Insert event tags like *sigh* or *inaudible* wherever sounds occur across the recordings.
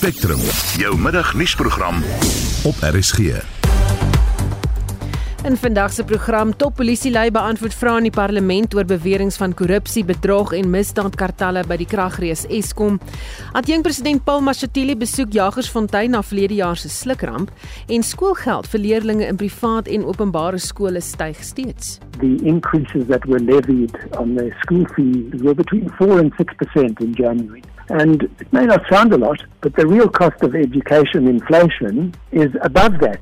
Spectrum, jou middagnuusprogram op RSG. In vandag se program top polisielei beantwoord vrae in die parlement oor beweringe van korrupsie, bedrog en misdaadkartelle by die kragrees Eskom. Adjunk president Paul Mashatile besoek Jagersfontein na verlede jaar se slukramp en skoolgeld vir leerders in privaat en openbare skole styg steeds. The increases that were levied on the school fees were between 4 and 6% in January. And it may not sound a lot, but the real cost of education inflation is above that.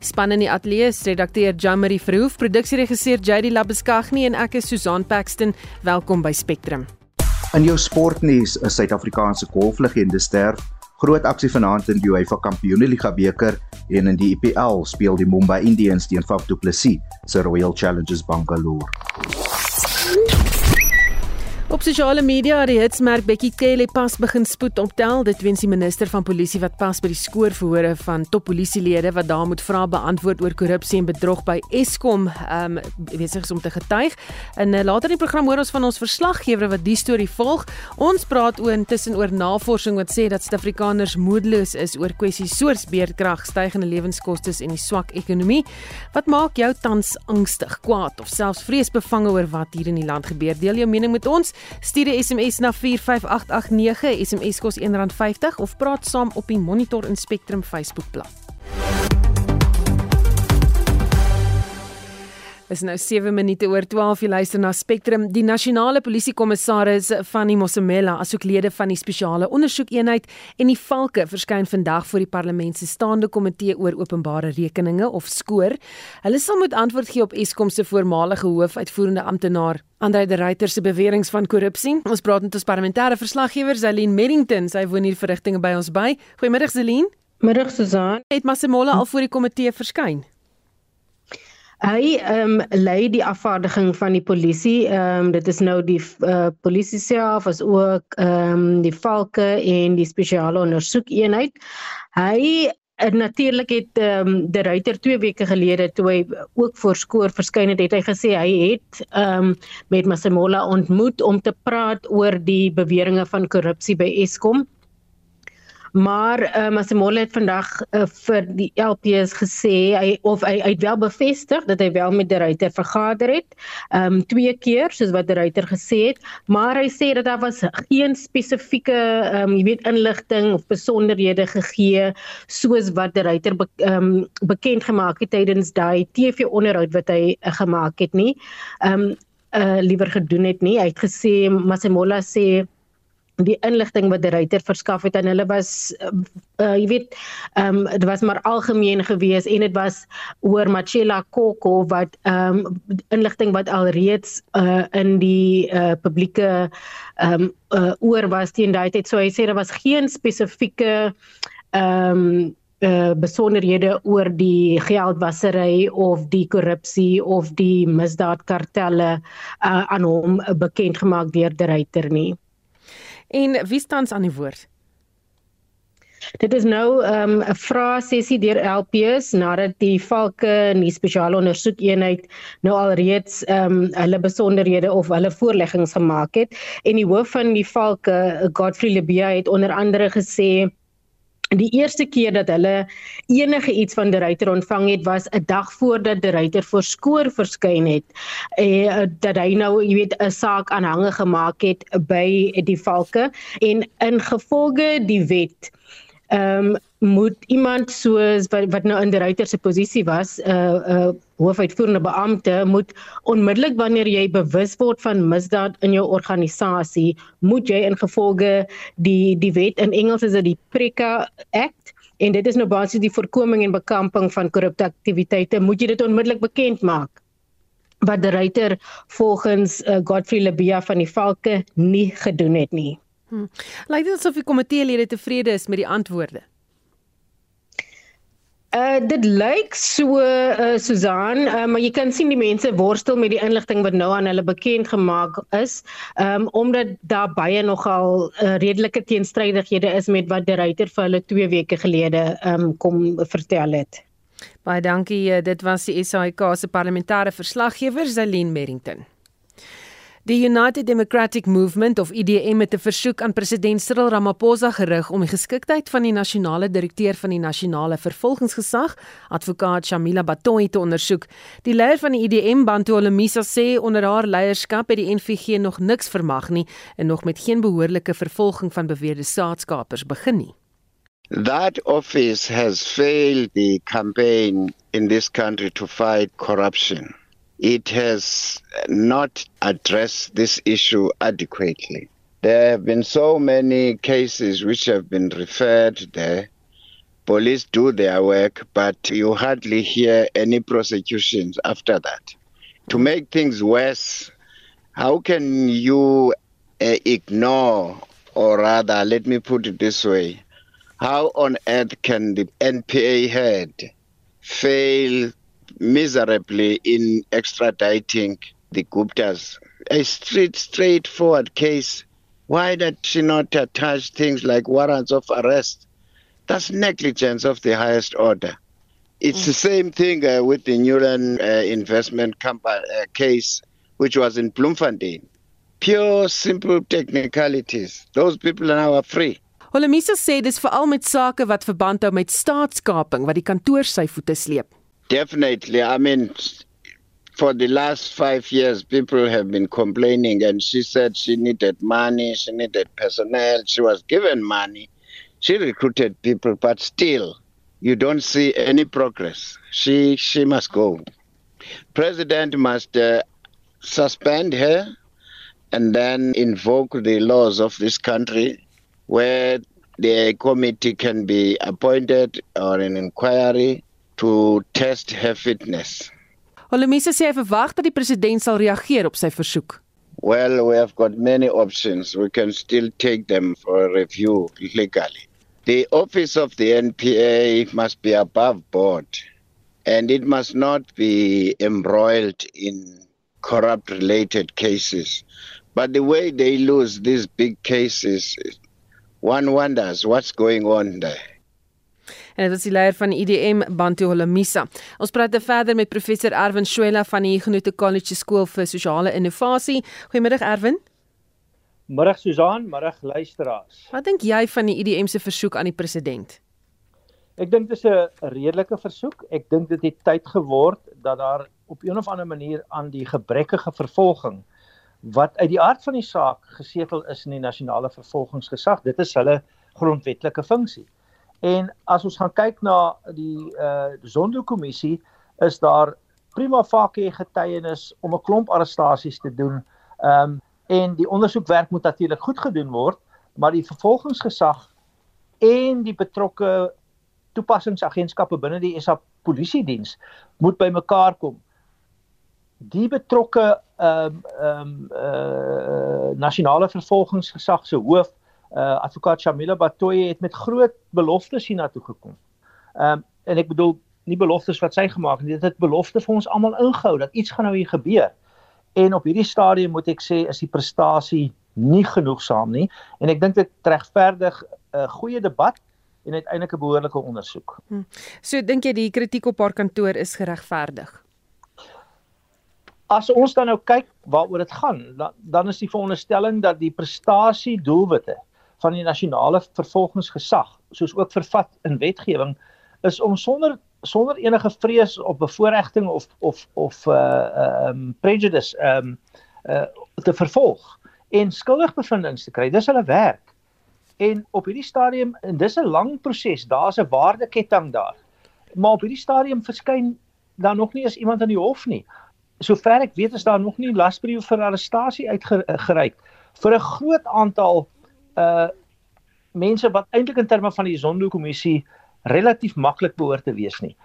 Span in die ateljee is redakteur Jamari Verhoef, produksieregisseur JD Labeskagni en ek is Susan Paxton. Welkom by Spectrum. In jou sportnuus, 'n Suid-Afrikaanse golflegende sterf. Groot aksie vanaand in die UEFA Kampioenligga beker en in die IPL speel die Mumbai Indians teen Faf du Plessis se Royal Challengers Bangalore. Op sosiale media het die hitsmerk Bekkie Cele pas begin spoed optel. Dit wens die minister van polisie wat pas by die skoorverhore van top polisielede wat daar moet vra beantwoord oor korrupsie en bedrog by Eskom um besig om te getuig. En uh, later in die program hoor ons van ons verslaggewer wat die storie volg. Ons praat oor intussen oor navorsing wat sê dat Suid-Afrikaners moedeloos is oor kwessies soos beerdkrag, stygende lewenskoste en die swak ekonomie. Wat maak jou tans angstig, kwaad of selfs vreesbevange oor wat hier in die land gebeur? Deel jou mening met ons. Stuur 'n SMS na 45889, SMS kos R1.50 of praat saam op die Monitor en Spectrum Facebookblad. Is nou 7 minute oor 12 jy luister na Spectrum. Die nasionale polisiekommissaris van die Mosamela, asook lede van die spesiale ondersoekeenheid en die valke verskyn vandag voor die parlement se staande komitee oor openbare rekeninge of skoor. Hulle sal moet antwoord gee op Eskom se voormalige hoofuitvoerende amptenaar Andre de Ruyter se beweringe van korrupsie. Ons praat met ons parlementêre verslaggewer Zelin Merrington. Sy woon hier verrigtinge by ons by. Goeiemiddag Zelin. Middag Susan. Het Mosamela al voor die komitee verskyn? Hy ehm um, lei die afvaardiging van die polisie. Ehm um, dit is nou die uh, polisie self as ook ehm um, die valke en die spesiale ondersoekeenheid. Hy En uh, natuurlik het ehm um, die ruiter 2 weke gelede toe hy ook voor skoor verskyn het, het hy gesê hy het ehm um, met Masemola ontmoet om te praat oor die beweringe van korrupsie by Eskom. Maar uh, Masemola het vandag uh, vir die LPS gesê hy of hy het wel bevestig dat hy wel met die ruiter vergader het. Ehm um, twee keer soos wat die ruiter gesê het, maar hy sê dat daar was geen spesifieke ehm um, jy weet inligting of besonderhede gegee soos wat die ruiter be, um, bekend gemaak het tydens daai TV onderhoud wat hy uh, gemaak het nie. Ehm um, uh, liewer gedoen het nie. Hy het gesê Masemola sê die inligting wat die ruiter verskaf het aan hulle was uh, jy weet ehm um, dit was maar algemeen gewees en dit was oor Machela Koko wat ehm um, inligting wat alreeds uh, in die uh, publieke ehm um, uh, oor was teen daai tyd so hy sê daar was geen spesifieke ehm um, uh besonderhede oor die geldwasery of die korrupsie of die misdaadkartelle uh, aan hom bekend gemaak deur die ruiter nie. En wie staan aan die woord? Dit is nou ehm, 'n um, vrae sessie deur LPS nadat die Valke en die spesiale ondersoekeenheid nou alreeds ehm um, hulle besonderhede of hulle voorleggings gemaak het en die hoof van die Valke Godfrey Lebia het onder andere gesê Die eerste keer dat hulle enige iets van die ruiter ontvang het was 'n dag voordat die ruiter voor skoor verskyn het. Eh dat hy nou, jy weet, 'n saak aanhange gemaak het by die valke en in gevolge die wet ehm um, moet iemand soos wat, wat nou in die ruiter se posisie was 'n uh, eh, 'n uh, eh, hoofuitvoerende beampte moet onmiddellik wanneer jy bewus word van misdaad in jou organisasie moet jy in gevolge die die wet in Engels is dit die PRECA Act en dit is nou basies die voorkoming en bekamping van korrupte aktiwiteite moet jy dit onmiddellik bekend maak wat die ruiter volgens uh, Godfrey Lebia van die Valke nie gedoen het nie Hmm. Lyk dit asof die komiteelede tevrede is met die antwoorde? Uh dit lyk so uh Susan, uh, maar jy kan sien die mense worstel met die inligting wat nou aan hulle bekend gemaak is, um omdat daar baie nogal uh, redelike teenstrydighede is met wat die ruiter vir hulle 2 weke gelede um kom vertel het. Baie dankie. Dit was die SAIK se parlementêre verslaggewer Zelin Merrington. Die United Democratic Movement of IDM het 'n versoek aan president Cyril Ramaphosa gerig om die geskiktheid van die nasionale direkteur van die nasionale vervolgingsgesag, advokaat Shamila Batoyi te ondersoek. Die leier van die IDM, Bantu Olomisa, sê onder haar leierskap het die NVG nog niks vermag nie en nog met geen behoorlike vervolging van beweerde staatskapers begin nie. That office has failed the campaign in this country to fight corruption. It has not addressed this issue adequately. There have been so many cases which have been referred there. Police do their work, but you hardly hear any prosecutions after that. To make things worse, how can you uh, ignore, or rather, let me put it this way how on earth can the NPA head fail miserably in extraditing the Guptas? A straight, straightforward case. Why did she not attach things like warrants of arrest? That's negligence of the highest order. It's mm. the same thing uh, with the Newland uh, investment company, uh, case, which was in Bloemfontein. Pure, simple technicalities. Those people are now free. Holomisa sê dis veral met sake wat verband hou met staatskaping wat die kantoor sy voete sleep. Definitely. I mean for the last 5 years people have been complaining and she said she needed money, she needed personnel, she was given money. She recruited people but still you don't see any progress. She she must go. President must uh, suspend her and then invoke the laws of this country where the committee can be appointed or an inquiry to test her fitness. Olomisa sê hy verwag dat die president sal reageer op sy versoek. Well, we have got many options. We can still take them for a review legally. The office of the NPA must be above board and it must not be embroiled in corrupt related cases. But the way they lose these big cases one wonders what's going on there. En dit is die leier van IDM Bantu Holomisa. Ons praat verder met professor Erwin Schuela van die Genote College Skool vir Sosiale Innovasie. Goeiemiddag Erwin. Middag Susan, middag luisteraars. Wat dink jy van die IDM se versoek aan die president? Ek dink dit is 'n redelike versoek. Ek dink dit het tyd geword dat daar op 'n of ander manier aan die gebrekkige vervolging wat uit die aard van die saak gesetel is in die nasionale vervolgingsgesag. Dit is hulle grondwetlike funksie. En as ons gaan kyk na die uh Zondo-kommissie, is daar prima facie getuienis om 'n klomp arrestasies te doen. Ehm um, en die ondersoekwerk moet natuurlik goed gedoen word, maar die vervolgingsgesag en die betrokke toepassingsagentskappe binne die SA polisiediens moet bymekaar kom die betrokke ehm um, ehm um, uh nasionale vervolgingsgesag se hoof uh advokaat Shamila Batoyi het met groot beloftes hiernatoe gekom. Ehm um, en ek bedoel nie beloftes wat sy gemaak het nie, dit het belofte vir ons almal ingehou dat iets gaan nou hier gebeur. En op hierdie stadium moet ek sê is die prestasie nie genoegsaam nie en ek dink dit regverdig 'n uh, goeie debat en uiteindelik 'n behoorlike ondersoek. Hmm. So dink jy die kritiek op haar kantoor is geregverdig? as ons dan nou kyk waaroor dit gaan, dan, dan is die veronderstelling dat die prestasie doelwitte van die nasionale vervolgingsgesag, soos ook vervat in wetgewing, is om sonder sonder enige vrees op bevoordiging of of of uh um prejudice um uh te vervolg en skuldigbevindings te kry. Dis hulle werk. En op hierdie stadium en dis 'n lang proses, daar's 'n waardeketting daar. Maar op hierdie stadium verskyn daar nog nie eens iemand aan die hof nie sover ek weet is daar nog nie lasbrief vir arrestasie uitgereik vir 'n groot aantal uh mense wat eintlik in terme van die Zondo kommissie relatief maklik behoort te wees nie.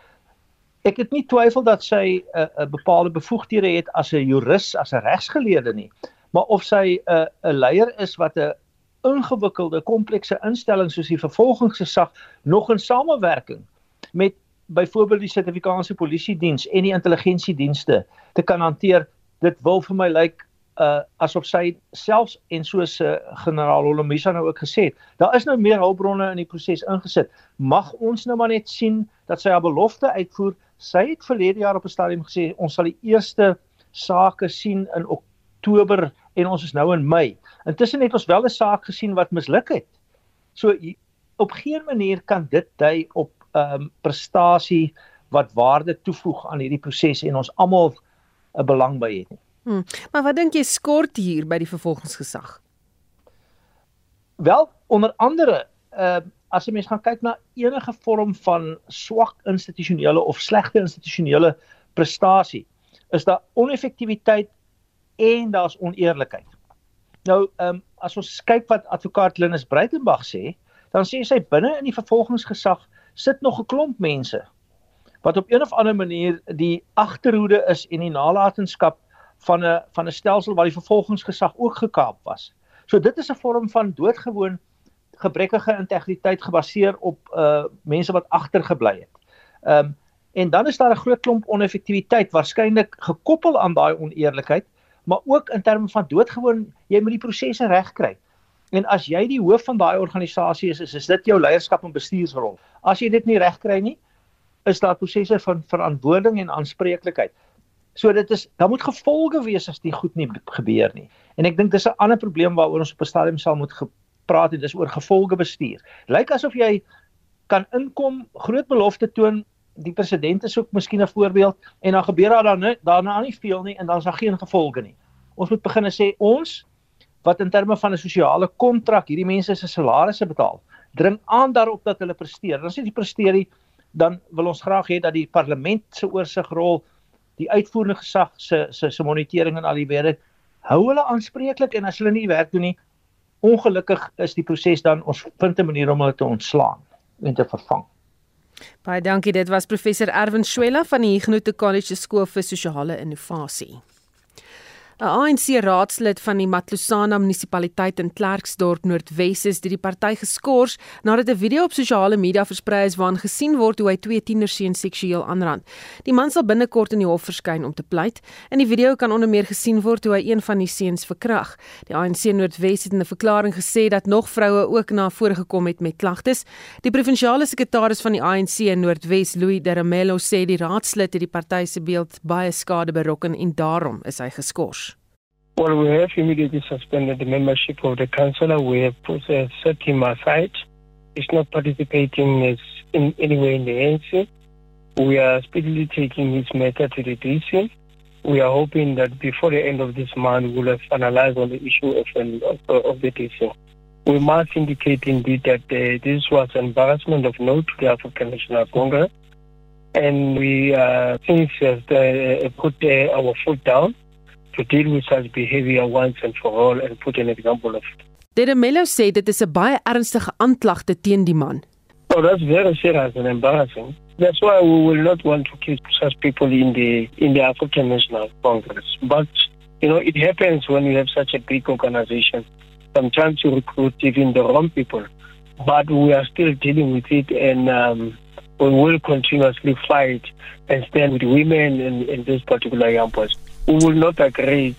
Ek het nie twyfel dat sy 'n uh, 'n bepaalde bevoegdhede het as 'n jurist, as 'n regsgeleerde nie, maar of sy 'n uh, 'n leier is wat 'n ingewikkelde, komplekse instelling soos die vervolgingsgesag nog in samewerking met byvoorbeeld die Suid-Afrikaanse Polisie Diens en die intelligensiedienste te kan hanteer. Dit wil vir my lyk like, uh asof sy selfs en soos uh, generaal Holomisa nou ook gesê het, daar is nou meer hulpbronne in die proses ingesit. Mag ons nou maar net sien dat sy haar belofte uitvoer. Sy het verlede jaar op 'n stadium gesê ons sal die eerste sake sien in Oktober en ons is nou in Mei. Intussen het ons wel 'n saak gesien wat misluk het. So op geen manier kan dit dui op ehm um, prestasie wat waarde toevoeg aan hierdie proses en ons almal 'n belang by het nie. Hmm. Maar wat dink jy skort hier by die vervolgingsgesag? Wel, onder andere, uh as jy mens gaan kyk na enige vorm van swak institusionele of slegte institusionele prestasie, is daar oneffektiwiteit en daar's oneerlikheid. Nou, ehm um, as ons kyk wat advokaat Linus Breitenberg sê, dan sê sy binne in die vervolgingsgesag sit nog 'n klomp mense wat op een of ander manier die agterhoede is en die nalatenskap van 'n van 'n stelsel waar die vervolgingsgesag ook gekaap was. So dit is 'n vorm van doodgewoon gebrekkige integriteit gebaseer op uh mense wat agtergebly het. Ehm um, en dan is daar 'n groot klomp oneffektiwiteit waarskynlik gekoppel aan daai oneerlikheid, maar ook in terme van doodgewoon jy moet die prosesse regkry. En as jy die hoof van daai organisasie is, is, is dit jou leierskap en bestuursrol. As jy dit nie regkry nie, is daar prosesse van verantwoording en aanspreeklikheid. So dit is daar moet gevolge wees as dit goed nie gebeur nie. En ek dink dis 'n ander probleem waaroor ons op 'n stadium sal moet gepraat en dis oor gevolge bestuur. Lyk asof jy kan inkom, groot belofte toon, die president is ook miskien 'n voorbeeld en dan gebeur daar dan daarna nie veel nie en dan is daar geen gevolge nie. Ons moet begin sê ons wat in terme van 'n sosiale kontrak hierdie mense se salarisse betaal, dring aan daarop dat hulle presteer. Dan as jy nie presteer nie, dan wil ons graag hê dat die parlement se oorsigrol die uitvoerende gesag se se se monitering en al die werk hou hulle aanspreeklik en as hulle nie werk doen nie ongelukkig is die proses dan ons vind 'n manier om hulle te ontslaan en te vervang. Baie dankie dit was professor Erwin Swela van die Huguenot College skool vir sosiale innovasie. 'n ANC raadslid van die Matlosana munisipaliteit in Klerksdorp Noordwes is deur die party geskort nadat 'n video op sosiale media versprei is waarin gesien word hoe hy twee tienerseuns seksueel aanrand. Die man sal binnekort in die hof verskyn om te pleit. In die video kan onder meer gesien word hoe hy een van die seuns verkrag. Die ANC Noordwes het in 'n verklaring gesê dat nog vroue ook na vore gekom het met klagtes. Die provinsiale sekretaris van die ANC in Noordwes, Louis Deramelo, sê die raadslid het die party se beeld baie skade berokken en daarom is hy geskort. Well, we have immediately suspended the membership of the councillor. We have put, uh, set him aside. He's not participating in any way in the ANC. We are speedily taking his matter to the DC. We are hoping that before the end of this month, we'll have finalized on the issue of, of, of the DC. We must indicate indeed that uh, this was an embarrassment of note to the African National Congress. And we, uh, since uh, put uh, our foot down, to deal with such behavior once and for all and put an example of it. Dedemello sê dit is 'n baie ernstige aanklagte teen die man. Oh, that's very serious and embarrassing. That's why we will not want to keep such people in the in the African National Congress. But you know, it happens when you have such a big organization. Sometimes you recruit even the wrong people. But we are still dealing with it, and um, we will continuously fight and stand with women in, in this particular young boys. We will not agree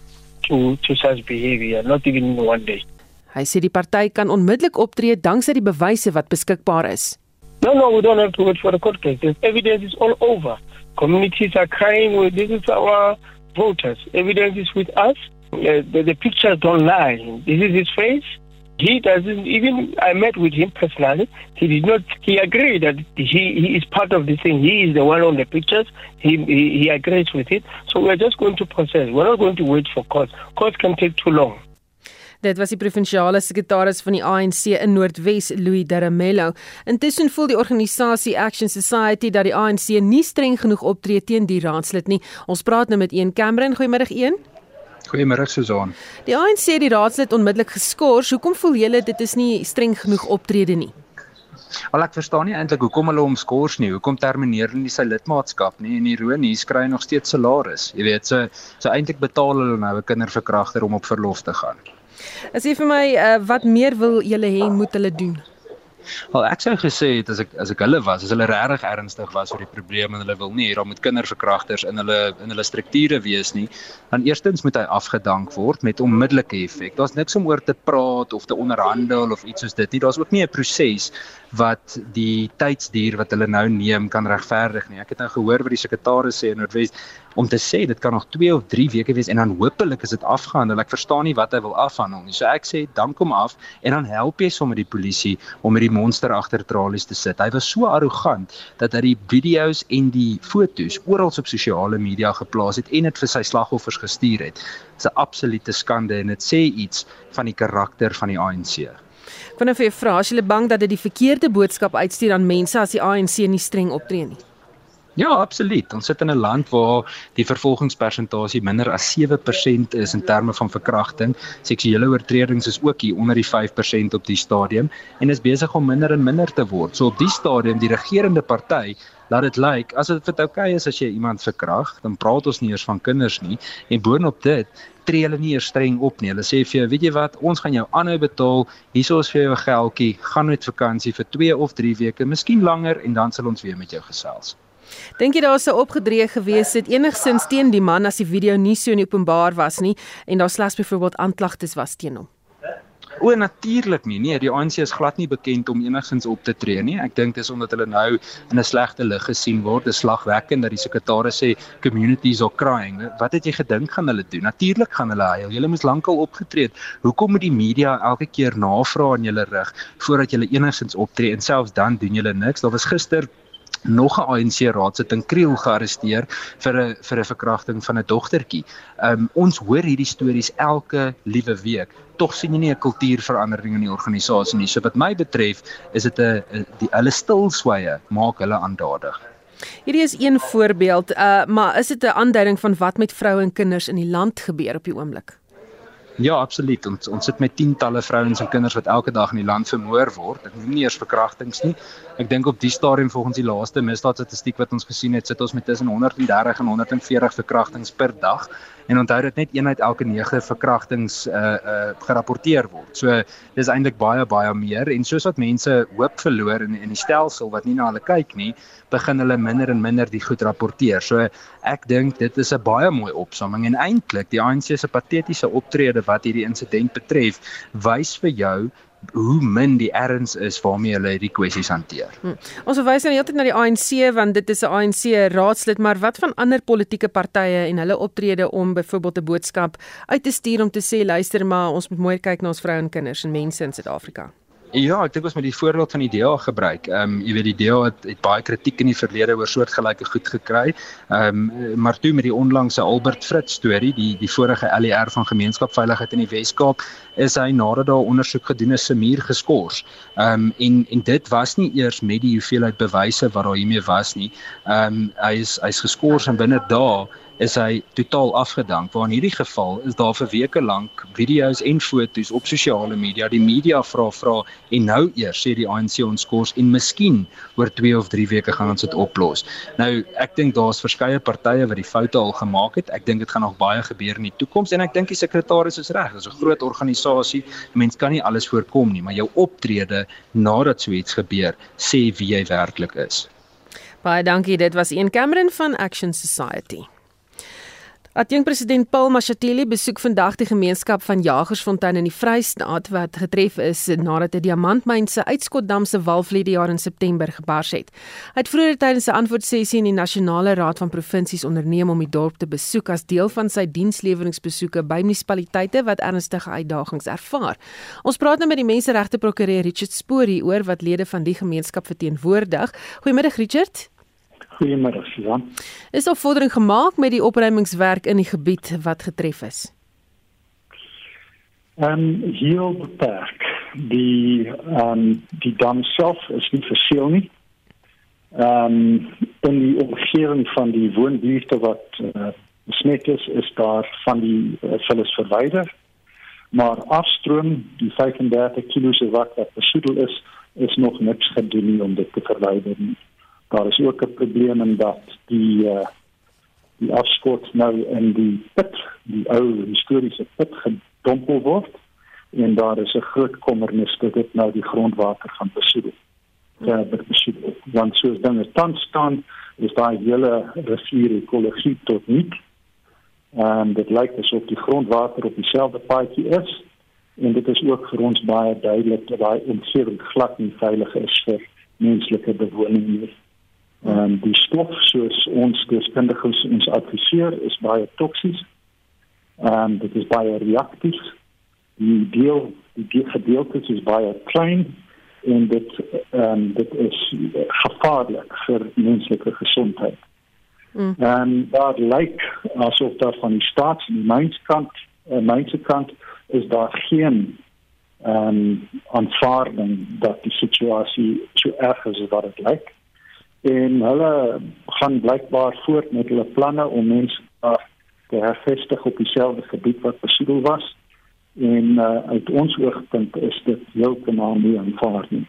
to to such behavior not even in one day Hy sê die party kan onmiddellik optree danksy die bewyse wat beskikbaar is. No no we don't have to wait for the court case. The evidence is all over. Communities are crying with this is our voters. Evidence is with us. Uh, the, the pictures don't lie. This is his face. He doesn't even i met with him personally. He did not he agreed that he he is part of the thing. He is the one on the pictures. He he, he agrees with it. So we're just going to process. We're not going to wait for court. Court can take too long. Dit was die provinsiale sekretaris van die ANC in Noordwes, Louis Daramello. Intussen voel die organisasie Action Society dat die ANC nie streng genoeg optree teen die raadslid nie. Ons praat nou met een Cameron, goeiemôre een. Goeiemôre Susan. Die ANC het die raadslid onmiddellik geskort. Hoekom voel julle dit is nie streng genoeg optrede nie? Al ek verstaan nie eintlik hoekom hulle hom skors nie. Hoekom termineer hulle nie sy lidmaatskap nie? En ironie, hy skry nog steeds salaris. Jy weet, so so eintlik betaal hulle nou 'n kinderverkragter om op verlof te gaan. As jy vir my uh, wat meer wil julle hê moet hulle doen? Wel ek sou gesê het as ek as ek hulle was, as hulle regtig ernstig was oor die probleem en hulle wil nie hier met kinderverkragters in hulle in hulle strukture wees nie, dan eerstens moet hy afgedank word met onmiddellike effek. Daar's niks om oor te praat of te onderhandel of iets soos dit nie. Daar's ook nie 'n proses wat die tydsduur wat hulle nou neem kan regverdig nie. Ek het nou gehoor wat die sekretaris sê in Noordwes om te sê dit kan nog 2 of 3 weke wees en dan hopelik is dit afgehandel. Ek verstaan nie wat hy wil afhandel nie. So ek sê dan kom af en dan help jy sommer die polisie om met die monster agter tralies te sit. Hy was so arrogant dat hy die video's en die foto's oral op sosiale media geplaas het en dit vir sy slagoffers gestuur het. Dit is 'n absolute skande en dit sê iets van die karakter van die ANC. Ek wonder of jy vra as jy bang dat dit die verkeerde boodskap uitstuur aan mense as die ANC nie streng optree nie. Ja, absoluut. Ons sit in 'n land waar die vervolgingspersentasie minder as 7% is in terme van verkrachting. Seksuele oortredings is ook hier onder die 5% op die stadium en is besig om minder en minder te word. So op die stadium die regerende party laat dit lyk like, as dit vir okay is as jy iemand verkrag, dan praat ons nie eers van kinders nie en boonop dit tree hulle nie eers streng op nie. Hulle sê vir jou, weet jy wat, ons gaan jou aanhou betaal. Hierso is vir jou 'n geldjie. Gaan met vakansie vir 2 of 3 weke, miskien langer en dan sal ons weer met jou gesels. Dink jy daar sou opgedreig gewees het enigsins teen die man as die video nie so in openbaar was nie en daar slegs byvoorbeeld aanklagtes was teen hom? O natuurlik nie. Nee, die ANC is glad nie bekend om enigsins op te tree nie. Ek dink dis omdat hulle nou in 'n slegte lig gesien word. Dit is slagwekkend dat die sekretaris sê communities are crying. Wat het jy gedink gaan hulle doen? Natuurlik gaan hulle huil. Hulle moes lankal opgetree het. Hoekom moet die media elke keer navra aan julle rig voordat julle enigsins optree en selfs dan doen julle niks? Daar was gister nog 'n ANC raadsit in Kriel gearresteer vir 'n vir 'n verkrachting van 'n dogtertjie. Um ons hoor hierdie stories elke liewe week. Tog sien jy nie 'n kultuurverandering in die organisasie nie. So wat my betref, is dit 'n die hulle stilswye maak hulle aandadig. Hierdie is een voorbeeld, uh maar is dit 'n aanduiding van wat met vroue en kinders in die land gebeur op die oomblik? Ja, absoluut. Ons ons sit met tientalle vrouens en kinders wat elke dag in die land vermoor word. Ek noem nie eers verkrachtings nie. Ek dink op die stadium volgens die laaste misdaadstatistiek wat ons gesien het, sit ons met tussen 130 en 140 verkrachtings per dag en onthou dit net een uit elke 9 verkrachtings uh uh gerapporteer word. So dis eintlik baie baie meer en soos wat mense hoop verloor in in die stelsel wat nie na hulle kyk nie, begin hulle minder en minder die goed rapporteer. So ek dink dit is 'n baie mooi opsomming en eintlik die ANC se patetiese optrede wat hierdie insident betref, wys vir jou hoe min die erns is waarmee hulle hierdie kwessies hanteer. Hm. Ons verwys nou heeltyd na die ANC want dit is 'n ANC raadslid, maar wat van ander politieke partye en hulle optrede om byvoorbeeld 'n boodskap uit te stuur om te sê luister maar ons moet mooi kyk na ons vroue en kinders en mense in Suid-Afrika. Ja, ek dink ons moet die voorbeeld van die DA gebruik. Ehm um, jy weet die DA het, het baie kritiek in die verlede oor soortgelyke goed gekry. Ehm um, maar toe met die onlangse Albert Fritz storie, die die vorige LER van gemeenskapsveiligheid in die Wes-Kaap, is hy nadat daar ondersoek gedoen is se muur geskort. Ehm um, en en dit was nie eers met die hoeveelheid bewyse wat daar hiermee was nie. Ehm um, hy is hy's geskort en binne dae is hy totaal afgedank. Waar in hierdie geval is daar vir weke lank video's en foto's op sosiale media. Die media vra vra en nou eers sê die ANC ons kos en miskien oor 2 of 3 weke gaan ons dit oplos. Nou ek dink daar's verskeie partye wat die foute al gemaak het. Ek dink dit gaan nog baie gebeur in die toekoms en ek dink die sekretaris is reg. Dit is 'n groot organisasie. Mens kan nie alles voorkom nie, maar jou optrede nadat so iets gebeur, sê wie jy werklik is. Baie dankie. Dit was een Cameron van Action Society. Adjunkpresident Paul Mashatile besoek vandag die gemeenskap van Jagersfontein in die Vrystaat wat getref is nadat 'n diamantmyn se uitskotdam se wal vlede jaar in September gebars het. Hy het vroeër tydens 'n antwoordsessie in die Nasionale Raad van Provinsies onderneem om die dorp te besoek as deel van sy diensleweringbesoeke by munisipaliteite wat ernstige uitdagings ervaar. Ons praat nou met die menseregte prokureur Richard Sporie oor wat lede van die gemeenskap verteenwoordig. Goeiemiddag Richard. Goeiemôre, Susan. Is daar vordering gemaak met die opruimingswerk in die gebied wat getref is? Ehm um, heel beperk. Die ehm um, die dam self is nie verseël nie. Ehm um, in die omgewing van die woonbuurte wat uh, besmet is, is daar van die uh, vullis verwyder. Maar afstroom, die 35 kg se wat wat besoedel is, is nog niks gedoen nie om dit te verwyder nie daar is ook 'n probleem in dat die uh, die afskot nou in die put, die ou historiese put gedompel word en daar is 'n groot kommernis dat dit nou die grondwater gaan besoedel. Ja, dit besoedel. Want soos dinge tans staan, is daai hele rivier ekologie tot nik. En dit lyk asof die grondwater op dieselfde paadjie is en dit is ook vir ons baie duidelik dat daai omgewing glad nie veilig is vir menslike bewoning nie. Ehm um, die stof soos ons deskundiges ons adviseer is baie toksies. Ehm um, dit is baie reaktief. Die deel die gedeeltes is baie klein en dit ehm um, dit is gevaarlik vir menslike gesondheid. Mm. En dat lyk asof daar van die staat en die mynskant, uh, mynskant is daar geen ehm um, aanvaarding dat die situasie so erg is as wat dit lyk. En hulle gaan blykbaar voort met hulle planne om mense te hervestig op dieselfde gebied wat besoedel was en uh, uit ons oogpunt is dit heeltemal nie aanvaar nie.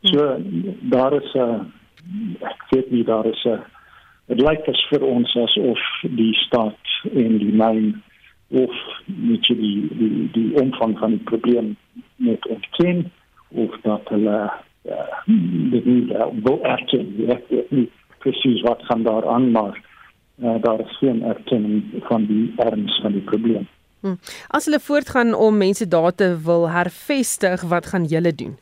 So daar is 'n uh, ek weet nie daar is 'n uh, dit lyk as vir ons asof die staat en die myn of net die die die omvang van die probleem net ontken of dat hulle dit nie uh, wil erken nie presies wat gaan daar aan maar uh, daar is geen erkenning van die erns van die probleem. Hmm. As hulle voortgaan om mense daar te wil hervestig, wat gaan julle doen?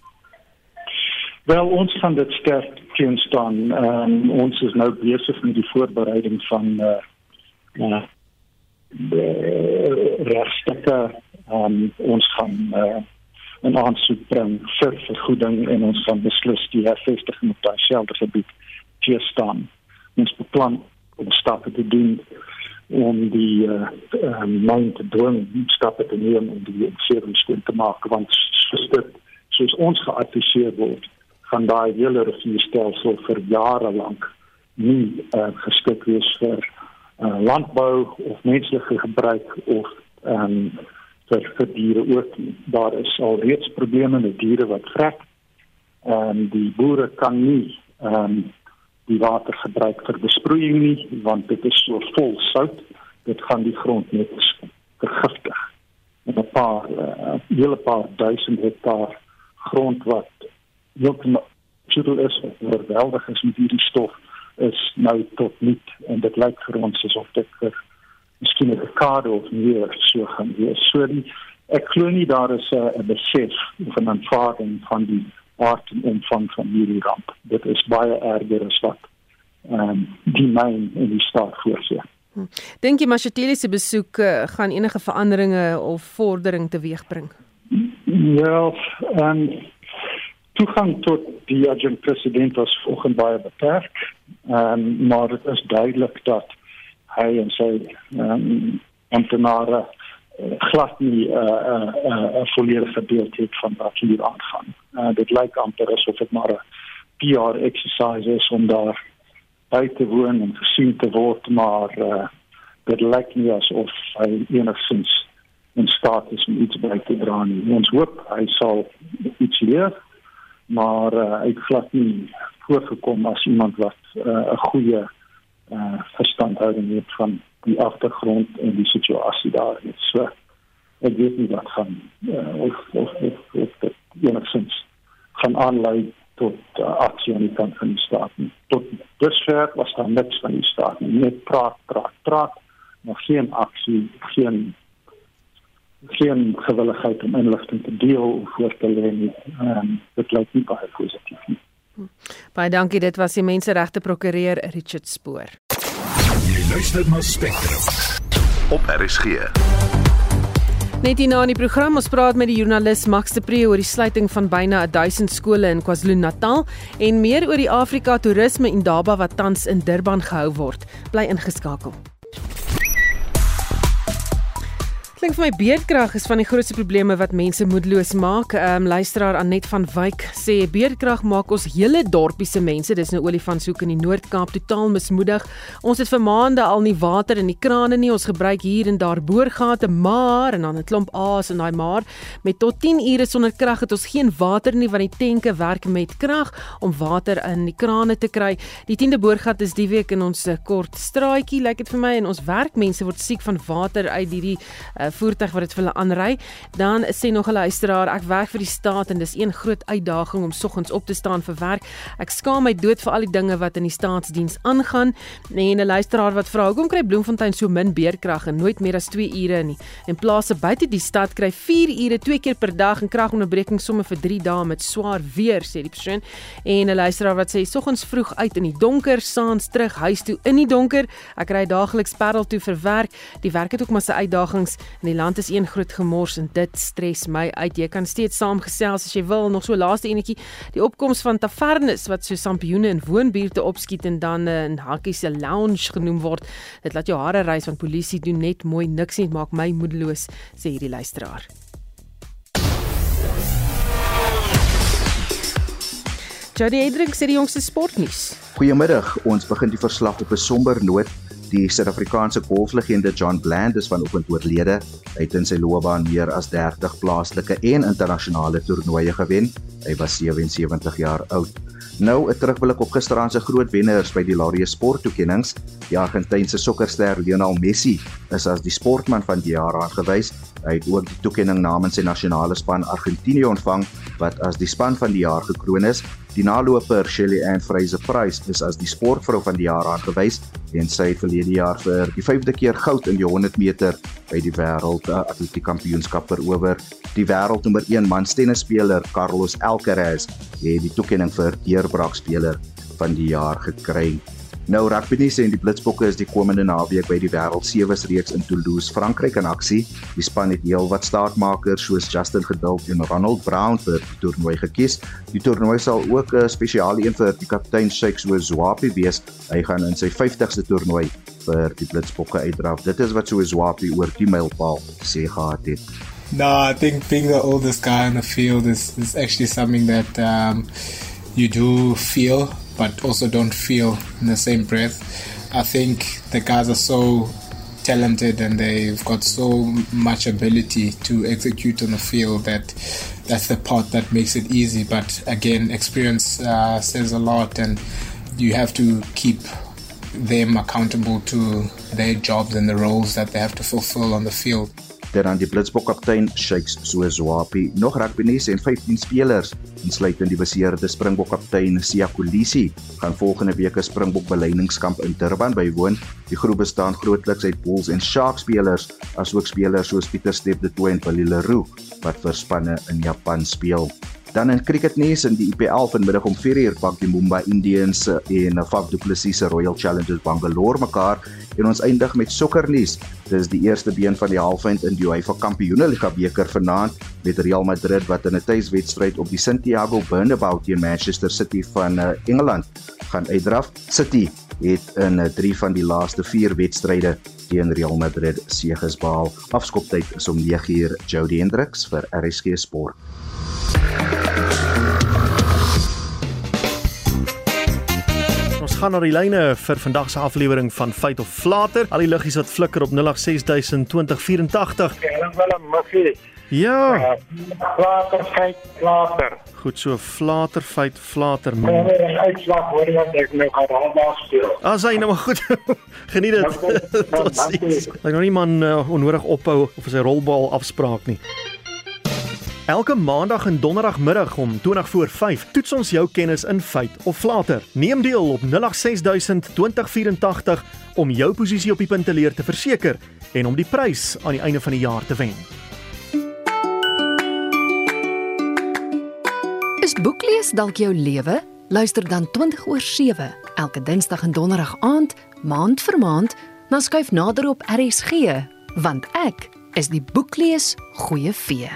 Wel, ons gaan dit sterk teenstaan. Um, ons is nou besig met die voorbereiding van uh, uh regstukke. Um, ons gaan uh, 'n aansoek bring vir vergoeding en ons gaan beslis die hervestiging op daai selde gebied te staan. Ons beplan om stappe te doen om die uh, uh, myn te dwing stappe te neem om die omgewing skoon te maak want dit soos ons geadviseer word van daai hele rivierstelsel vir jare lank nie uh, geskik wees vir uh, landbou of menslike gebruik of um, vir vir diere ook. Nie. Daar is al reeds probleme met diere wat vrek. En die boere kan nie ehm um, die water gebruik vir besproeiing nie want dit is so vol sout. Dit gaan die grond net vergiftig. En 'n paar uh, hele paar duisend hektaar grond wat heeltemal sodel is oorweldig is met hierdie stof is nou tot niet. En dit lyk vir ons asof dit vir miskien 'n dekade of meer so gaan wees so die ek glo nie daar is 'n uh, besef van 'n aanvaarding van die aard en omvang van hierdie ramp. Dit is baie erger as wat ehm um, die myn in die staat voorsien. Hm. Dink jy Mashatile se besoek uh, gaan enige veranderinge of vordering teweegbring? Ja, ehm um, toegang tot die adjunct president was volgens baie beperk. Ehm um, maar dit is duidelik dat hy en sy ehm um, amptenare uh, glad nie 'n uh, uh, uh, uh, volledige beeld het van wat hier aangaan. Uh, dit lyk amper asof dit maar 'n PR exercise is om daar by te woon en gesien te word, maar uh, dit lyk nie asof hy enigstens in staat is om iets by te dra nie. Ons hoop hy sal iets leer, maar uh, hy het glad nie voorgekom as iemand wat 'n uh, goeie uh, verstandhouding het van die agtergrond en die situasie daar. Net so ek weet nie wat gaan uh, of of of, of dit enigszins gaan aanlei tot uh, aksie aan die kant van die staat nie. tot dusver was daar niks van die staat nie. Net praat praat praat nog geen aksie geen geen gewilligheid om inligting te deel of voor te lê nie. Um, dit lyk nie baie positief nie Baie dankie dit was die menseregte prokureur Richard Spoor Jy luister na Spectrum op RSG. Net hierna in die program ons praat met die joernalis Max de Pre oor die sluiting van byna 1000 skole in KwaZulu-Natal en meer oor die Afrika Toerisme Indaba wat tans in Durban gehou word. Bly ingeskakel. Klink vir my beerdkrag is van die grootste probleme wat mense moedeloos maak. Ehm um, luisteraar Anet van Wyk sê beerdkrag maak ons hele dorpie se mense, dis nou olifantsoek in die Noord-Kaap totaal mismoedig. Ons het vir maande al nie water in die krane nie. Ons gebruik hier en daar boorgate, maar en dan 'n klomp aas en daai maar met tot 10 ure sonder krag het ons geen water nie want die tenke werk met krag om water in die krane te kry. Die 10de boorgat is die week in ons kort straatjie, lyk like dit vir my en ons werkmense word siek van water uit hierdie uh, voertuig wat dit vir hulle aanry. Dan sê nog 'n luisteraar, ek werk vir die staat en dis een groot uitdaging om soggens op te staan vir werk. Ek skaam my dood vir al die dinge wat in die staatsdiens aangaan. En 'n luisteraar wat vra, hoekom kry Bloemfontein so min beerkrag en nooit meer as 2 ure nie? En plase buite die stad kry 4 ure twee keer per dag en kragonderbreking somme vir 3 dae met swaar weer, sê die persoon. En 'n luisteraar wat sê soggens vroeg uit in die donker, saans terug huis toe in die donker. Ek ry daagliks Parel toe vir werk. Die werk het ook maar sy uitdagings die land is een groot gemors en dit stres my uit. Jy kan steeds saamgesels as jy wil. Nog so laaste enetjie, die opkoms van tavernes wat so sampioene in woonbuurte opskiet en dan eh, in hakkie se lounge genoem word. Dit laat jou hare rys want polisie doen net mooi niks nie, maak my moedeloos, sê hierdie luisteraar. Jody Edrink sê die jongste sportnuus. Goeiemiddag. Ons begin die verslag op 'n somber noot. Die Suid-Afrikaanse golflegende John Bland is vanoggend oorlede. Hy het in sy loopbaan meer as 30 plaaslike en internasionale toernooie gewen. Hy was 77 jaar oud. Nou 'n terugblik op gisteraand se groot wenners by die Laureus Sporttoekennings. Die Argentynse sokkerster Lionel Messi is as die sportman van die jaar aangewys. Hy het ook die toekenning namens sy nasionale span Argentinië ontvang wat as die span van die jaar gekroon is. Die naloper Shelly Ann Fraser Price is as die sportvrou van die jaar aangewys en sy het verlede jaar vir die 5de keer goud in die 100 meter by die wêreld atletiek kampioenskap verower. Die wêreldnommer 1 manstennisspeler Carlos Alcaraz het die toekenning vir deurbraakspeler van die jaar gekry. Nou rugby nie sê die Blitsbokke is die komende naweek by die Wêreld Sewes reeks in Toulouse, Frankryk in aksie. Die span het heelwat staatmakers soos Justin Geduld en Ronald Brown vir die toernooi gekies. Die toernooi sal ook 'n spesiale een vir die kaptein Shakes Zwapi wees. Hy gaan in sy 50ste toernooi vir die Blitsbokke uitdraf. Dit is wat so Zwapi oor die mylpaal sê gehad het. No, I think being the oldest guy on the field is is actually something that um you do feel but also don't feel in the same breath. I think the guys are so talented and they've got so much ability to execute on the field that that's the part that makes it easy. But again, experience uh, says a lot, and you have to keep them accountable to their jobs and the roles that they have to fulfill on the field. Ter aan die Blitsbok kaptein Shakes Sozwapi, nog rugby nuus en 15 spelers, insluitend die beseerde Springbok kaptein Sia Kolisi, gaan volgende week 'n Springbok beleidingskamp in Durban bywoon. Die groep bestaan grootliks uit Bulls en Sharks spelers, asook spelers soos Pieter Step de Toey en Willie Leroux wat vir spanne in Japan speel. Dan in cricketnuus in die IPL vanmiddag om 4uur pak die Mumbai Indians en Faf du Plessis se Royal Challengers Bangalore mekaar en ons eindig met sokkernuus. Dis die eerste been van die halfeind in die UEFA Kampioenligga beker vanaand met Real Madrid wat in 'n tuiswedstryd op die Santiago Bernabeu teen Manchester City van uh, Engeland gaan uitdraf. City het in 3 uh, van die laaste 4 wedstryde teen Real Madrid seëges behaal. Afskoptyd is om 9uur. Jody Hendricks vir RSG Sport. Ons gaan na die lyne vir vandag se aflewering van Feit of Flater. Al die liggies wat flikker op 08602084. Ja, wel 'n muggie. Ja. Flater, feit, flater. Goed so Flater, Feit, Flater. Ja, nee, dis uitslag hoor wat ek nou gaan daar speel. As hy nou maar goed. *laughs* Geniet dit. Totsiens. Ek nou nie man uh, onnodig ophou of sy rolbal afspraak nie. Elke maandag en donderdagmiddag om 20 voor 5 toets ons jou kennis in feit of flater. Neem deel op 086000 2084 om jou posisie op die punteleer te verseker en om die prys aan die einde van die jaar te wen. Is boeklees dalk jou lewe? Luister dan 20 oor 7 elke Dinsdag en Donderdag aand, maand vir maand, na skuif nader op RSG, want ek is die boeklees goeie vee.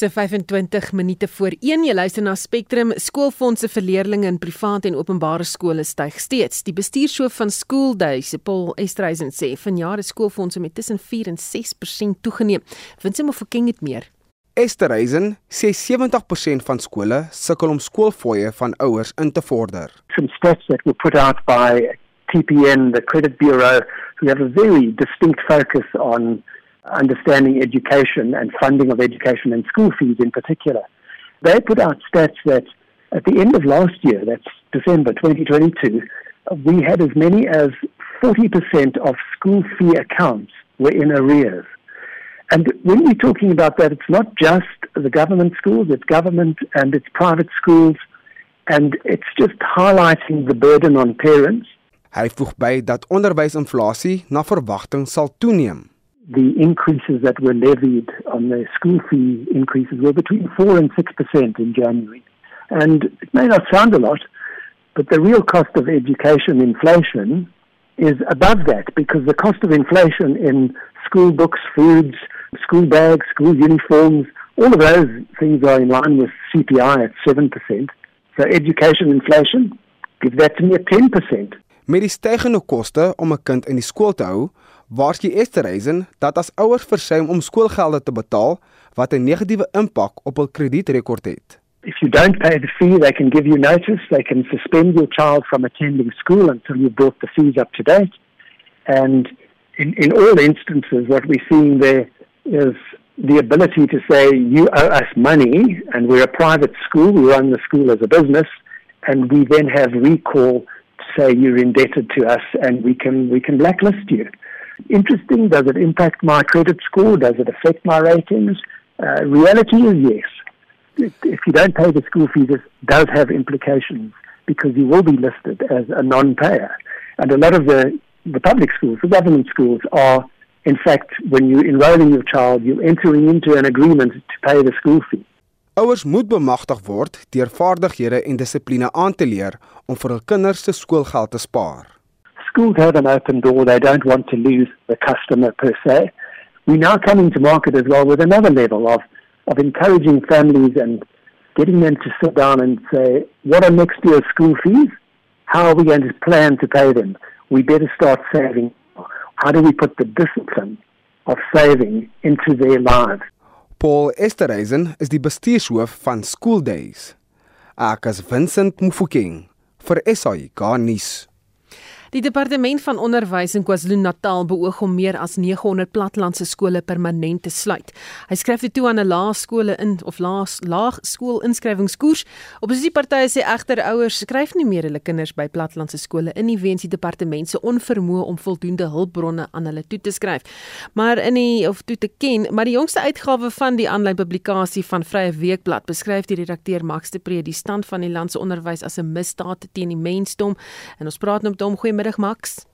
Se 25 minute voor 1 jy luister na Spectrum skoolfondse vir leerders in private en openbare skole styg steeds. Die bestuurshoof van School Days, Paul Estreisen sê vanjaar is skoolfondse met tussen 4 en 6% toegeneem. Winsim of King het meer. Estreisen sê 70% van skole sukkel om skoolfooie van ouers in te vorder. Some stats that were put out by TPN, the credit bureau, who have a very distinct focus on understanding education and funding of education and school fees in particular. They put out stats that at the end of last year, that's December 2022, we had as many as 40% of school fee accounts were in arrears. And when we're talking about that, it's not just the government schools, it's government and it's private schools, and it's just highlighting the burden on parents. Hy voeg by dat onderwysinflasie na verwagting sal toeneem. The increases that were levied on the school fee increases were between 4 and 6% in January. And it may not sound a lot, but the real cost of education inflation is above that because the cost of inflation in school books, foods, school bags, school uniforms, all of those things are in line with CPI at 7%. So education inflation, give that to me at 10%. Met die stygende koste om 'n kind in die skool te hou, waarsku Esterhuizen dat as ouers versuim om skoolgelde te betaal, wat 'n negatiewe impak op hul kredietrekord het. If you don't pay the fee, they can give you notice. They can suspend your child from attending school until you've brought the fees up to date. And in, in all instances, what we're seeing there is the ability to say, you owe us money, and we're a private school, we run the school as a business, and we then have recall to say you're indebted to us and we can, we can blacklist you. Interesting, does it impact my credit score? Does it affect my ratings? Uh, reality is yes if you don't pay the school fees, it does have implications because you will be listed as a non-payer. And a lot of the, the public schools, the government schools, are in fact, when you're enrolling your child, you're entering into an agreement to pay the school fee. Ouers moet bemagtig word deur vaardighede en dissipline aan te leer om vir hul kinders se skoolgeld te spaar. Schools have an open door. They don't want to lose the customer per se. We now coming to market as well with another level of of encouraging families and getting them to sit down and say, what are next year's school fees? How are we going to plan to pay them? We better start saving. How do we put the discipline of saving into their lives? Paul Esterhuizen is die bestuurshoof van School Days. Ek is Vincent Mufokeng vir SAK nuus. Die departement van onderwys in KwaZulu-Natal beoog om meer as 900 platlandse skole permanent te sluit. Hy skryf dit toe aan 'n laerskole in of laas laagskool inskrywingskoers. Oppositiepartye sê egter ouers skryf nie meer hulle kinders by platlandse skole in nie weens die departement se onvermoë om voldoende hulpbronne aan hulle toe te skryf. Maar in die of toe te ken, maar die jongste uitgawe van die aanlyn publikasie van Vrye Weekblad beskryf die redakteur Max de Pre die stand van die land se onderwys as 'n misdaad teen die mensdom en ons praat nou met hom goeie Goeiemiddag Max.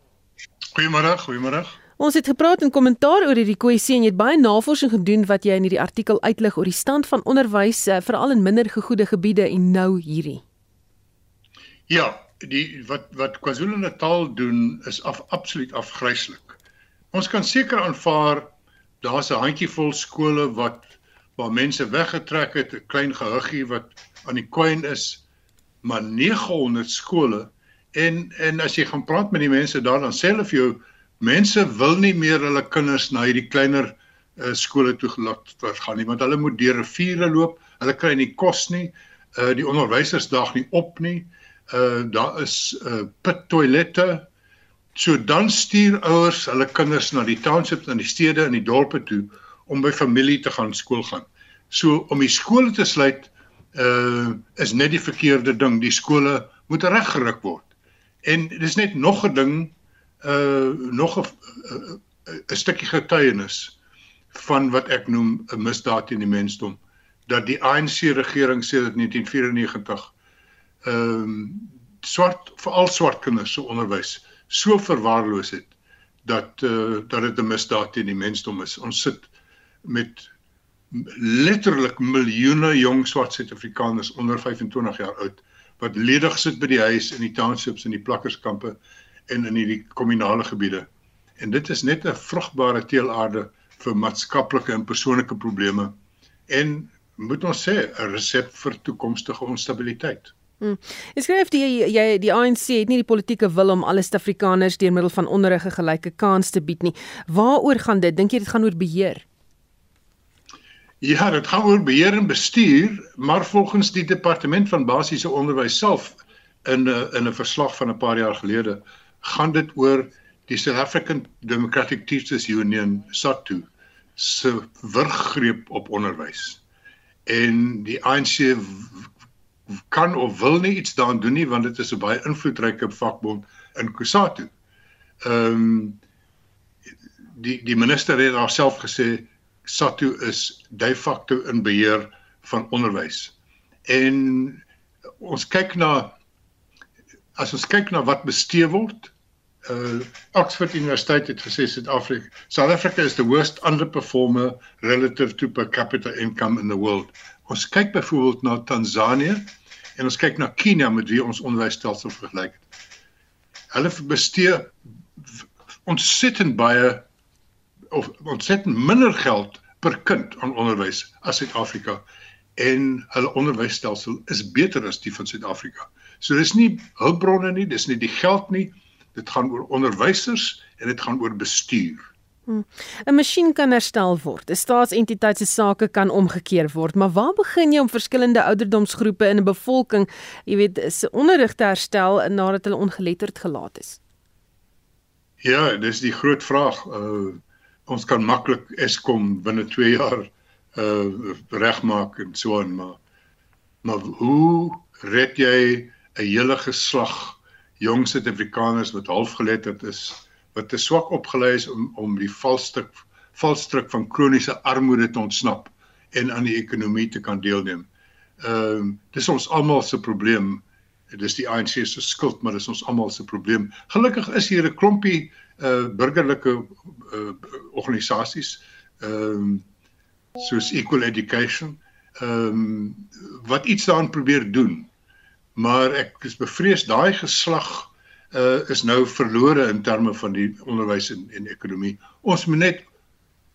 Goeiemôre, goeiemôre. Ons het gepraat in kommentaar oor hierdie kwessie en jy het baie navorsing gedoen wat jy in hierdie artikel uitlig oor die stand van onderwys uh, veral in minder gegoede gebiede en nou hierdie. Ja, die wat wat KwaZulu-Natal doen is af absoluut afgryslik. Ons kan seker aanvaar daar's 'n handjievol skole wat waar mense weggetrek het, 'n klein gehuggie wat aan die kwyn is, maar 900 skole En en as jy gaan praat met die mense daar dan sê hulle vir jou mense wil nie meer hulle kinders na hierdie kleiner uh, skole toe gelaat gaan nie want hulle moet deur riviere loop, hulle kry nie kos nie, uh die onderwysers daag nie op nie. Uh daar is uh pit toilette. So dan stuur ouers hulle kinders na die townships en die stede en die dorpe toe om by familie te gaan skool gaan. So om die skole te sluit uh is net die verkeerde ding. Die skole moet reggeruk word. En dis net nog 'n ding uh nog 'n 'n stukkie getuienis van wat ek noem 'n misdaad teen die mensdom dat die ANC regering sê dat 1994 ehm um, swart veral swart kinders se onderwys so verwaarloos het dat uh dat dit 'n misdaad teen die mensdom is. Ons sit met letterlik miljoene jong swart Suid-Afrikaners onder 25 jaar oud wat ledig sit by die huis in die townships en die plakkerskampe en in hierdie kommunale gebiede. En dit is net 'n vrugbare teelaarde vir maatskaplike en persoonlike probleme en moet ons sê 'n resep vir toekomstige onstabiliteit. Hmm. Ek skryf die jy die ANC het nie die politieke wil om alle Suid-Afrikaners deur middel van onderrig 'n gelyke kans te bied nie. Waaroor gaan dit? Dink jy dit gaan oor beheer? Ja, dit gaan oor beheer en bestuur, maar volgens die departement van basiese onderwys self in 'n in 'n verslag van 'n paar jaar gelede gaan dit oor die South African Democratic Teachers Union SATU se wurggreep op onderwys. En die ANC kan of wil nie iets daaraan doen nie want dit is 'n baie invloedryke vakbond in Kusatu. Ehm um, die die minister het haarself gesê SATU is de facto in beheer van onderwys. En ons kyk na as ons kyk na wat bestee word, uh Oxford Universiteit het gesê Suid-Afrika, South Africa is the worst underperformer relative to per capita income in the world. Ons kyk byvoorbeeld na Tansanië en ons kyk na Kenia met wie ons onderwysstelsel vergelyk het. Hulle bestee ontsettend baie of ontsettend minder geld per kind aan onderwys as Suid-Afrika en hulle onderwysstelsel is beter as die van Suid-Afrika. So dis nie hulpbronne nie, dis nie die geld nie. Dit gaan oor onderwysers en dit gaan oor bestuur. Hmm. 'n Masjien kan herstel word. 'n Staatsentiteit se sake kan omgekeer word, maar waar begin jy om verskillende ouderdomsgroepe in 'n bevolking, jy weet, se onderrig te herstel nadat hulle ongeletterd gelaat is? Ja, dis die groot vraag. Uh ons kan maklik Eskom binne 2 jaar uh regmaak en so aan, maar maar hoe red jy 'n hele geslag jong Suid-Afrikaners wat halfgeletterd is, wat te swak opgelei is om om die valstrik valstrik van kroniese armoede te ontsnap en aan die ekonomie te kan deelneem. Ehm uh, dis ons almal se probleem. Dit is die ANC se skuld, maar dis ons almal se probleem. Gelukkig is hier 'n klompie uh burgerlike uh organisasies ehm um, soos Equal Education ehm um, wat iets daaraan probeer doen. Maar ek is bevrees daai geslag uh is nou verlore in terme van die onderwys en, en ekonomie. Ons moet net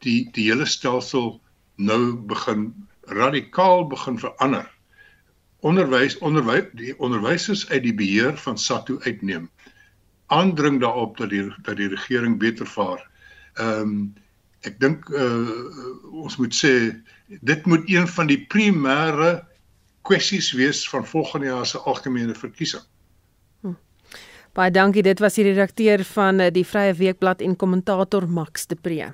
die die hele stelsel nou begin radikaal begin verander. Onderwys onderwys die onderwysers uit die beheer van SATU uitneem aandring daarop dat die dat die regering beter vaar. Ehm um, ek dink uh, ons moet sê dit moet een van die primêre kwessies wees van volgende jaar se algemene verkiesing. Hm. Baie dankie, dit was die redakteur van eh, die Vrye Weekblad en kommentator Max de Pre.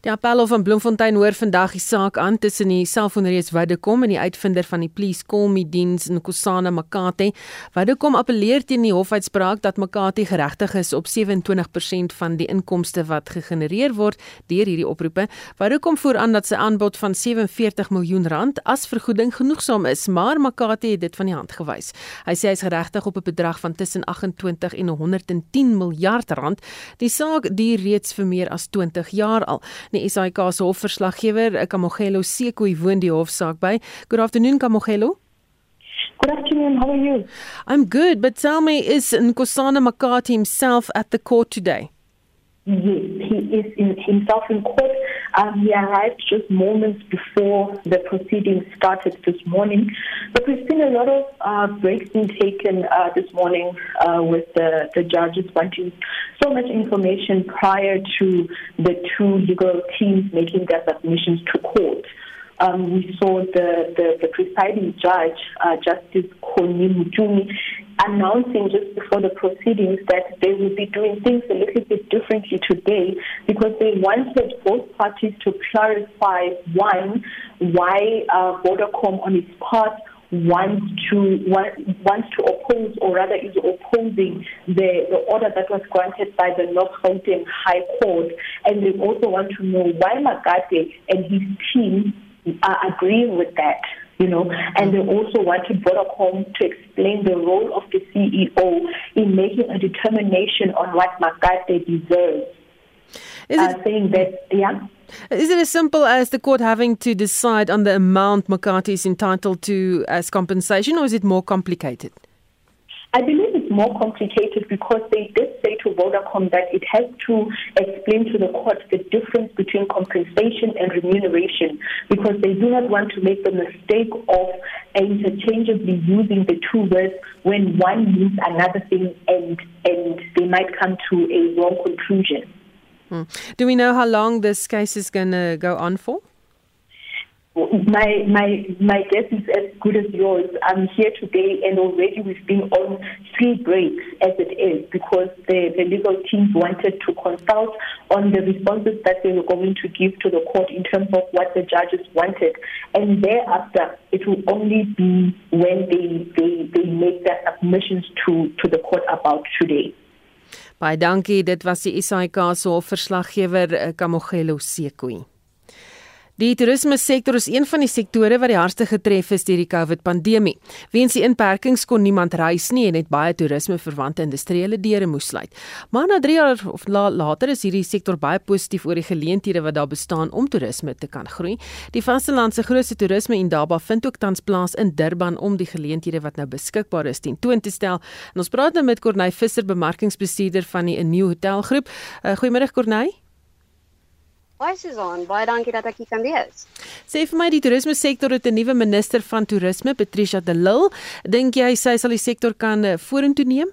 Die appelhof van Bloemfontein hoor vandag die saak aan tussen die selfoonreeks Waddekom en die uitvinder van die Please Call Me diens in Kusana Makati. Waddekom appeleer teen die hofuitspraak dat Makati geregtig is op 27% van die inkomste wat gegenereer word deur hierdie oproepe. Waddekom voer aan dat sy aanbod van 47 miljoen rand as vergoeding genoegsaam is, maar Makati het dit van die hand gewys. Hy sê hy is geregtig op 'n bedrag van tussen 28 en 110 miljard rand. Die saak duur reeds vir meer as 20 jaar al. Die SAIK se hofverslaggewer, Kamogelo Sekoe, woon die hofsaak by. Good afternoon Kamogelo. Good afternoon. How are you? I'm good, but tell me is Nkosana Makati himself at the court today? Yes, he is in, himself in court. Um, he arrived just moments before the proceedings started this morning. But we've seen a lot of uh, breaks being taken uh, this morning uh, with the, the judges wanting so much information prior to the two legal teams making their submissions to court. Um, we saw the, the, the presiding judge, uh, Justice Koni Mutumi, announcing just before the proceedings that they will be doing things a little bit differently today because they wanted both parties to clarify one, why uh, Vodacom on its part wants to wants to oppose or rather is opposing the, the order that was granted by the North Gauteng High Court. And they also want to know why Magate and his team are agreeing with that you know, and they also wanted Vodacom to explain the role of the CEO in making a determination on what Magate deserves. Is it, uh, saying that, yeah. Is it as simple as the court having to decide on the amount Makati is entitled to as compensation, or is it more complicated? I believe more complicated because they did say to Vodacom that it has to explain to the court the difference between compensation and remuneration because they do not want to make the mistake of interchangeably using the two words when one means another thing and, and they might come to a wrong conclusion. Hmm. Do we know how long this case is going to go on for? My my my guess is as good as yours. I'm here today, and already we've been on three breaks as it is because the, the legal teams wanted to consult on the responses that they were going to give to the court in terms of what the judges wanted, and thereafter it will only be when they they they make their submissions to to the court about today. Baie dankie, dit was die SAK se hofverslaggewer eh, Kamogelo Sekoi. Die toerisme sektor is een van die sektore wat die hardste getref is deur die COVID-pandemie. Weens die inperkings kon niemand reis nie en het baie toerisme verwante industriële deure moes sluit. Maar na 3 jaar of la, later is hierdie sektor baie positief oor die geleenthede wat daar bestaan om toerisme te kan groei. Die vasteland se grootste toerisme indaba vind ook tans plaas in Durban om die geleenthede wat nou beskikbaar is ten toon te stel. En ons praat nou met Corneil Visser, bemarkingsbestuurder van die 'n nuwe hotelgroep. Uh, Goeiemôre Corneil. Hi Susan, baie dankie dat ek hier kan wees. Sê vir my die toerisme sektor het 'n nuwe minister van toerisme, Patricia de Lille. Dink jy sy sal die sektor kan eh, vorentoe neem?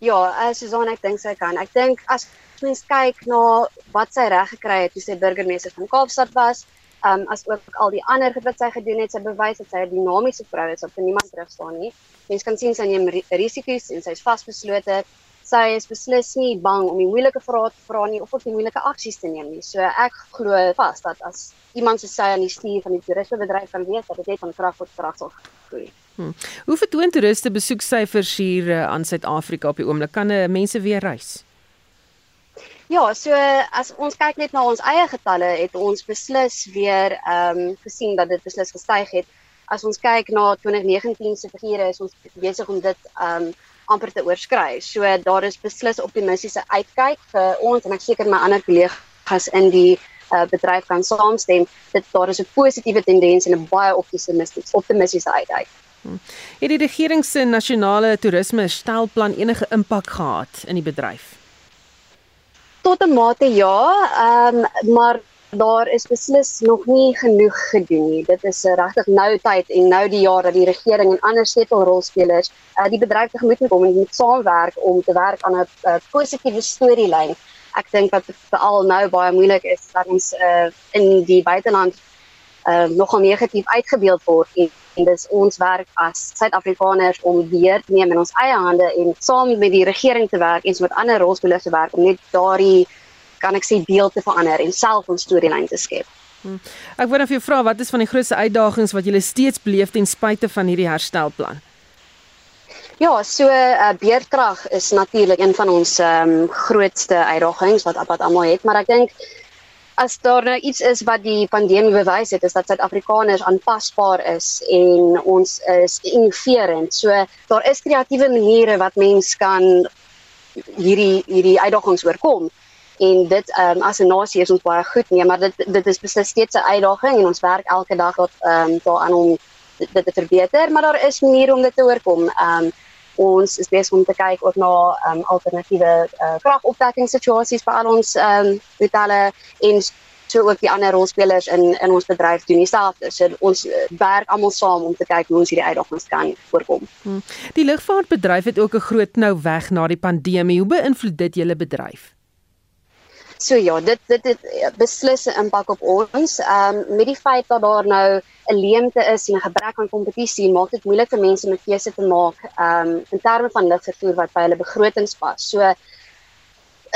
Ja, uh, Susan, ek dink sy kan. Ek dink as mens kyk na wat sy reg gekry het toe sy burgemeester van Kaapstad was, um as ook al die ander wat sy gedoen het, sy bewys dat sy 'n dinamiese vrou is op niemand terug staan nie. Mens kan sien sy neem risiko's en sy's vasbeslote sy is beslis nie bang om die moeilike vrae te vra nie of ook die moeilike aksies te neem nie. So ek glo vas dat as iemand so sy aan die stuur van die toerismebedryf kan weet dat dit net van krag tot krag sal groei. Hmm. Hoe vertoon toeriste besoeksyfers hier uh, aan Suid-Afrika op die oomblik? Kan uh, mense weer reis? Ja, so as ons kyk net na ons eie getalle, het ons beslis weer ehm um, gesien dat dit beslis gestyg het. As ons kyk na 2019 se figure, is ons besig om dit ehm um, amper te oorskry. So daar is beslis optimistiese uitkyk vir ons en ek seker my ander kollegas in die uh, bedryf kan saamstem dat daar is 'n positiewe tendens en 'n baie optimistiese optimistiese uitkyk. Hmm. Het die regering se nasionale toerisme stelplan enige impak gehad in die bedryf? Tot 'n mate ja, ehm um, maar daar is beslis nog nie genoeg gedoen nie. Dit is uh, regtig nou tyd en nou die jaar dat die regering en ander sleutelrolspelers uh, die bedryf tegemoet moet kom en moet saamwerk om te werk aan 'n uh, positiewe storielyn. Ek dink wat veral nou baie moeilik is dat ons uh, in die buiteland uh, nogal negatief uitgebeeld word en, en dis ons werk as Suid-Afrikaners om weer te neem in ons eie hande en saam met die regering te werk en so met ander rolspelers te werk om net daardie kan ek sê deel te verander en self 'n storielyn te skep. Hmm. Ek wou net vir jou vra wat is van die grootste uitdagings wat jy steeds beleef ten spyte van hierdie herstelplan? Ja, so uh, beerdkrag is natuurlik een van ons ehm um, grootste uitdagings wat wat almal het, maar ek dink as daar nou iets is wat die pandemie bewys het, is dat Suid-Afrikaners aanpasbaar is en ons is innoverend. So daar is kreatiewe maniere wat mens kan hierdie hierdie uitdagings oorkom en dit um, as 'n nasie is ons baie goed nee maar dit dit is beslis steeds 'n uitdaging en ons werk elke dag tot ehm um, daaraan om dit, te verbeter maar daar is maniere om dit te oorkom. Ehm um, ons is besig om te kyk ook na ehm um, alternatiewe uh, kragopwekkingssituasies vir al ons ehm um, hotelle en so ook die ander rolspelers in in ons bedryf doen dieselfde. So ons eh, werk almal saam om te kyk hoe ons hierdie uitdagings kan voorkom. Hmm. Die lugvaartbedryf het ook 'n groot knou weg na die pandemie. Hoe beïnvloed dit julle bedryf? So ja, dit dit het beslis 'n impak op ons. Ehm um, met die feit dat daar nou 'n leemte is en 'n gebrek aan kompetisie, maak dit moeilik vir mense om 'n keuse te maak ehm um, in terme van lugvervoer wat by hulle begrotings pas. So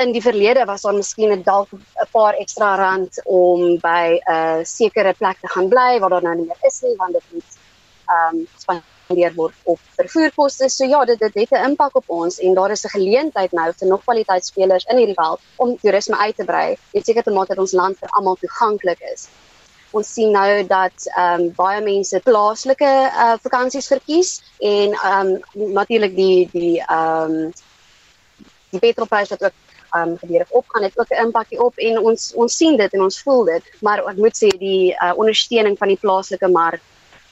in die verlede was daar miskien 'n dalk 'n paar ekstra rand om by 'n sekere plek te gaan bly waar daar nou nie meer is nie want dit moet ehm um, gespandeer word op vervoerkoste. So ja, dit dit het 'n impak op ons en daar is 'n geleentheid nou vir nog kwaliteitspelers in hierdie veld om toerisme uit te brei. Dit seker te maak dat ons land vir almal toeganklik is. Ons sien nou dat ehm um, baie mense plaaslike uh, vakansies verkies en ehm um, natuurlik die die ehm um, die petrolprys wat ook ehm um, gedurig opgaan het ook 'n impak op en ons ons sien dit en ons voel dit, maar ek moet sê die uh, ondersteuning van die plaaslike mark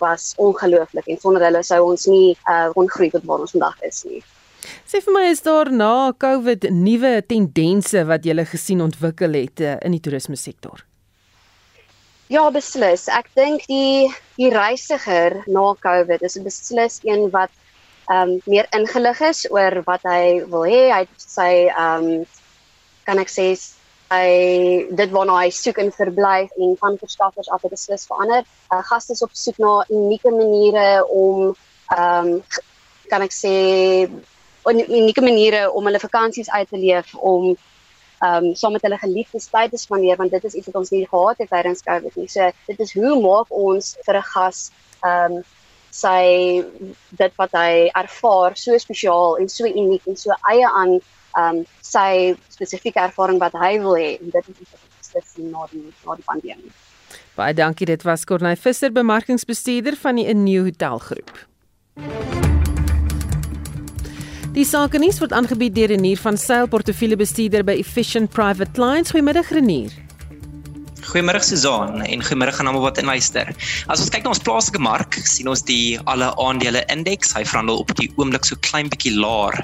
was ongelooflik en sonder hulle sou ons nie uh ongroei tot waar ons vandag is nie. Sê vir my is daar na Covid nuwe tendense wat jy gesien ontwikkel het uh, in die toerisme sektor? Ja, beslis. Ek dink die die reisiger na Covid is beslis een wat ehm um, meer ingelig is oor wat hy wil hê. Hy sy ehm um, kan ek sê hy dit waarna hy soek in verblyf en van verskaffers af het beslis verander. Uh, gaste is op soek na unieke maniere om ehm um, kan ek sê unieke maniere om hulle vakansies uit te leef om ehm um, saam met hulle geliefdes tyd te spandeer want dit is iets wat ons nie gehad het tydens Covid nie. So dit is hoe maak ons vir 'n gas ehm um, sy dit wat hy ervaar so spesiaal en so uniek en so eie aan um, sy spesifieke ervaring wat hy wil hê en dit is sien na die na die pandemie. Baie dankie dit was Corneil Visser bemarkingsbestuurder van die 'n nuwe hotelgroep. Die sake nuus word aangebied deur Renier van Sail portefeuljebestuurder by Efficient Private Clients. Goeiemiddag Renier. Goeiemôre Susan en goeiemôre aan almal wat inluister. As ons kyk na ons plaaslike mark, sien ons die alle aandele indeks, hy verhandel op die oomblik so klein bietjie laer.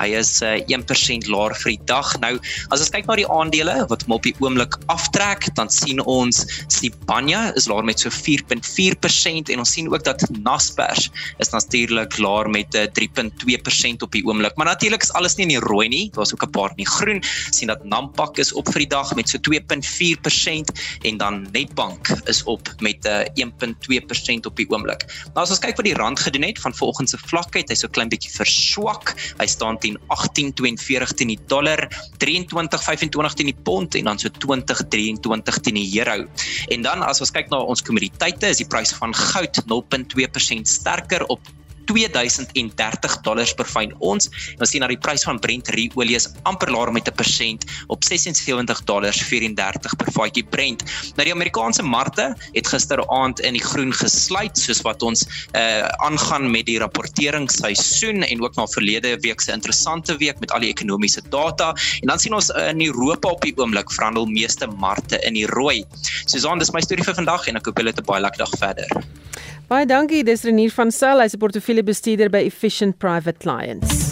Hy is uh, eh, 1% laer vir die dag. Nou, as ons kyk na die aandele wat hom op die oomblik aftrek, dan sien ons Sibanya is laer met so 4.4% en ons sien ook dat Naspers is natuurlik laer met 3.2% eh, op die oomblik. Maar natuurlik is alles nie in die rooi nie. Daar's ook 'n paar in die groen. Sien dat Nampak is op vir die dag met so 2.4% en dan Netbank is op met 'n uh, 1.2% op die oomblik. Nou as ons kyk wat die rand gedoen het van vanoggend se vlak uit, hy's so klein bietjie verswak. Hy staan teen 18.42 teen die dollar, 23.25 teen die pond en dan so 20.23 teen die euro. En dan as ons kyk na ons kommoditeite, is die pryse van goud 0.2% sterker op 2030 dollars per fyn ons. Ons sien dat die prys van Brent olie is amper laer met 'n persent op 76 dollars 34 per vatjie Brent. Nou die Amerikaanse markte het gisteraand in die groen gesluit soos wat ons uh aangaan met die rapporteringsseisoen en ook na verlede week se interessante week met al die ekonomiese data. En dan sien ons in Europa op die oomblik verhandel meeste markte in die rooi. Susan, dis my storie vir vandag en ek hoop julle het 'n baie lekker dag verder. Baie dankie, dis Renier van Sail, hy's 'n portefeuljebestuurder by Efficient Private Clients.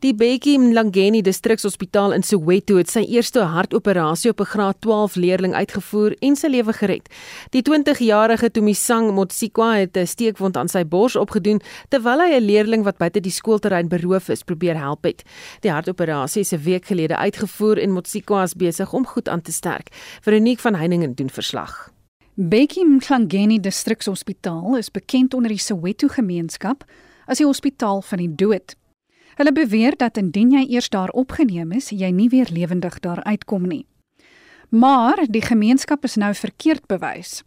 Die Bekkie Mlangeni Distrikshospitaal in Soweto het sy eerste hartoperasie op 'n graad 12 leerling uitgevoer en sy lewe gered. Die 20-jarige Tumisang Motsikwa het 'n steekwond aan sy bors opgedoen terwyl hy 'n leerling wat buite die skoolterrein beroof is, probeer help het. Die hartoperasie is 'n week gelede uitgevoer en Motsikwa is besig om goed aan te sterk. Veronique van Heiningen doen verslag. Bekkie Mhlangeni Distrikshospitaal is bekend onder die Soweto gemeenskap as die hospitaal van die dood. Hulle beweer dat indien jy eers daar opgeneem is, jy nie weer lewendig daar uitkom nie. Maar die gemeenskap is nou verkeerd bewys.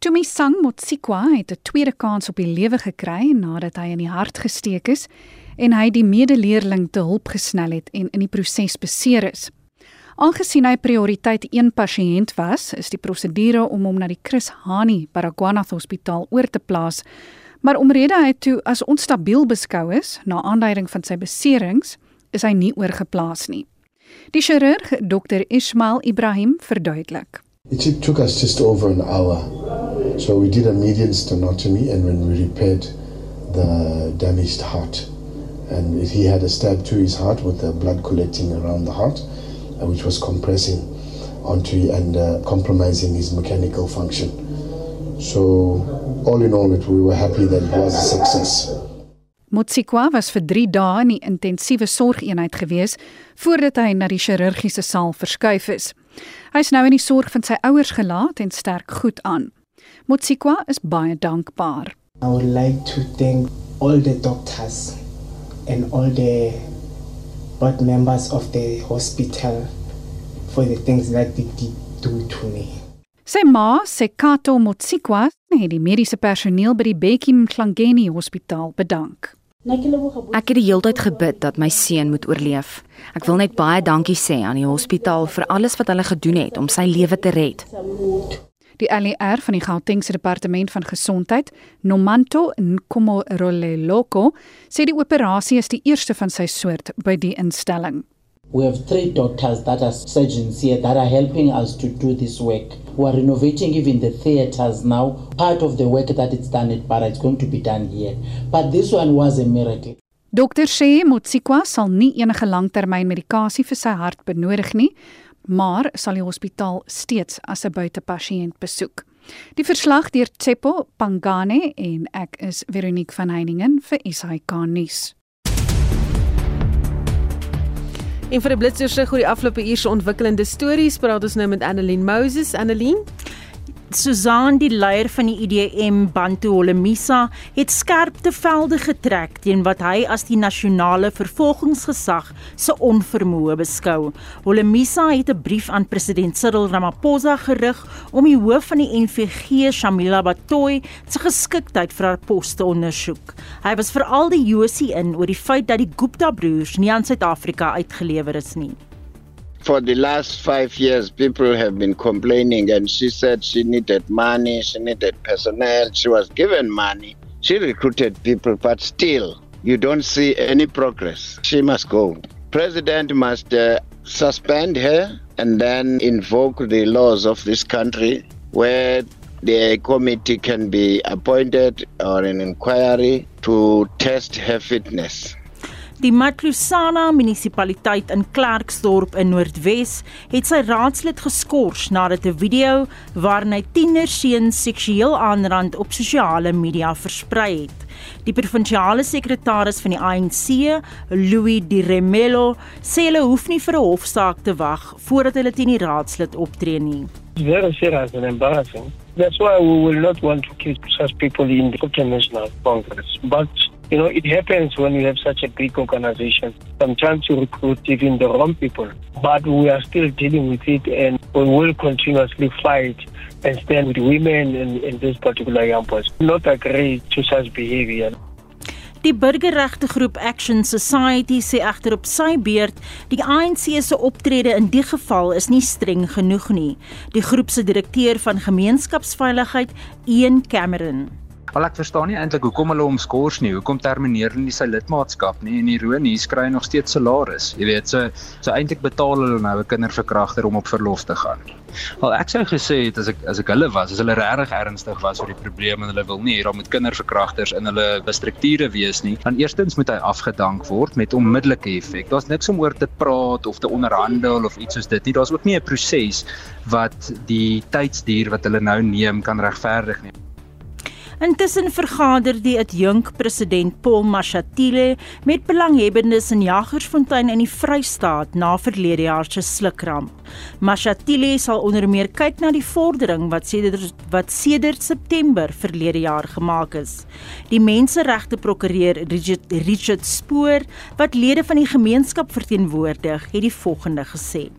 Tumi Sang Motsikwa het 'n tweede kans op die lewe gekry nadat hy in die hart gesteek is en hy die medeleerling te hulp gesnel het en in die proses beseer is. Aangesien hy prioriteit 1 pasiënt was, is die prosedure om hom na die Chris Hani Baragwanath Hospitaal oor te plaas, maar omrede hy toe as onstabiel beskou is na aanduiding van sy beserings, is hy nie oorgeplaas nie. Die chirurg Dr Ismail Ibrahim verduidelik. It took us just over an hour. So we did a median stenotomy and when we repaired the damaged heart and he had a stab to his heart with the blood collecting around the heart. Which was compressing onto and uh, compromising his mechanical function. So, all in all, it, we were happy that it was a success. Motsikwa was vir 3 dae in die intensiewe sorgeenheid gewees voordat hy na die chirurgiese saal verskuif is. Hy is nou in die sorg van sy ouers gelaat en sterk goed aan. Motsikwa is baie dankbaar. I would like to thank all the doctors and all the but members of the hospital for the things that they did do to me. Sy ma, Sekato Motsikwa, het die mediese personeel by die Bekkie Mhlangeni Hospitaal bedank. Ek het die hele tyd gebid dat my seun moet oorleef. Ek wil net baie dankie sê aan die hospitaal vir alles wat hulle gedoen het om sy lewe te red. Die LER van die Gautengse Departement van Gesondheid, Nomanto Nkomoroleloko, sê die operasie is die eerste van sy soort by die instelling. We have three doctors that are surgeons here that are helping us to do this work. We are renovating even the theaters now. Part of the work that it's done at Bara, it's going to be done here. But this one was a miracle. Dokter sê Motsikwa sal nie enige langtermynmedikasie vir sy hart benodig nie, maar sal die hospitaal steeds as 'n buitepasiënt besoek. Die verslag deur Tsepo Pangane en ek is Veronique van Heiningen vir SAK nuus. En vir 'n blitsersig oor die afgelope uur se ontwikkelende stories, praat ons nou met Annelien Moses. Annelien Susan die leier van die IDM Bantu Holomisa het skerp te velde getrek teen wat hy as die nasionale vervolgingsgesag se onvermoë beskou. Holomisa het 'n brief aan president Cyril Ramaphosa gerig om die hoof van die NVG, Shamila Batoy, se geskiktheid vir haar pos te ondersoek. Hy was veral die Josie in oor die feit dat die Gupta broers nie aan Suid-Afrika uitgelewer is nie. For the last five years, people have been complaining, and she said she needed money, she needed personnel, she was given money. She recruited people, but still, you don't see any progress. She must go. President must uh, suspend her and then invoke the laws of this country where the committee can be appointed or an inquiry to test her fitness. Die Matlosana munisipaliteit in Klerksdorp in Noordwes het sy raadslid geskort nadat 'n video waarin hy tienerseuns seksueel aanrand op sosiale media versprei het. Die provinsiale sekretaris van die ANC, Louis Di Remelo, sê hulle hoef nie vir 'n hofsaak te wag voordat hulle teen die raadslid optree nie. Very serious and embarrassing. That's why we will not want to keep such people in the National Congress. But You know, it happens when you have such a big organization. Sometimes you recruit even the wrong people, but we are still dealing with it and we will continuously fight and stand with women in, in this particular young boys. Not agree to such behavior. Die burgerregte groep Action Society sê egter op sy beurt die ANC se optrede in die geval is nie streng genoeg nie. Die groep se direkteur van gemeenskapsveiligheid, Ian Cameron Al ek verstaan nie eintlik hoekom hulle hom skors nie. Hoekom termineer hulle nie sy lidmaatskap nie? En ironie, hy kry nog steeds salaris. Jy weet, so so eintlik betaal hulle nou 'n kinderverkragter om op verlof te gaan. Al ek sou gesê het as ek as ek hulle was, as hulle regtig ernstig was oor die probleem en hulle wil nie hier met kinderverkragters in hulle strukture wees nie, dan eerstens moet hy afgedank word met onmiddellike effek. Daar's niks om oor te praat of te onderhandel of iets soos dit nie. Daar's ook nie 'n proses wat die tydsduur wat hulle nou neem kan regverdig nie. Intussen vergader die adjunk president Paul Mashatile met belanghebbendes in Jagersfontein in die Vrystaat na verlede jaar se slukramp. Mashatile sal onder meer kyk na die vordering wat sedert wat sedert September verlede jaar gemaak is. Die menseregte prokureur Richard, Richard Spoor wat lede van die gemeenskap verteenwoordig, het die volgende gesê: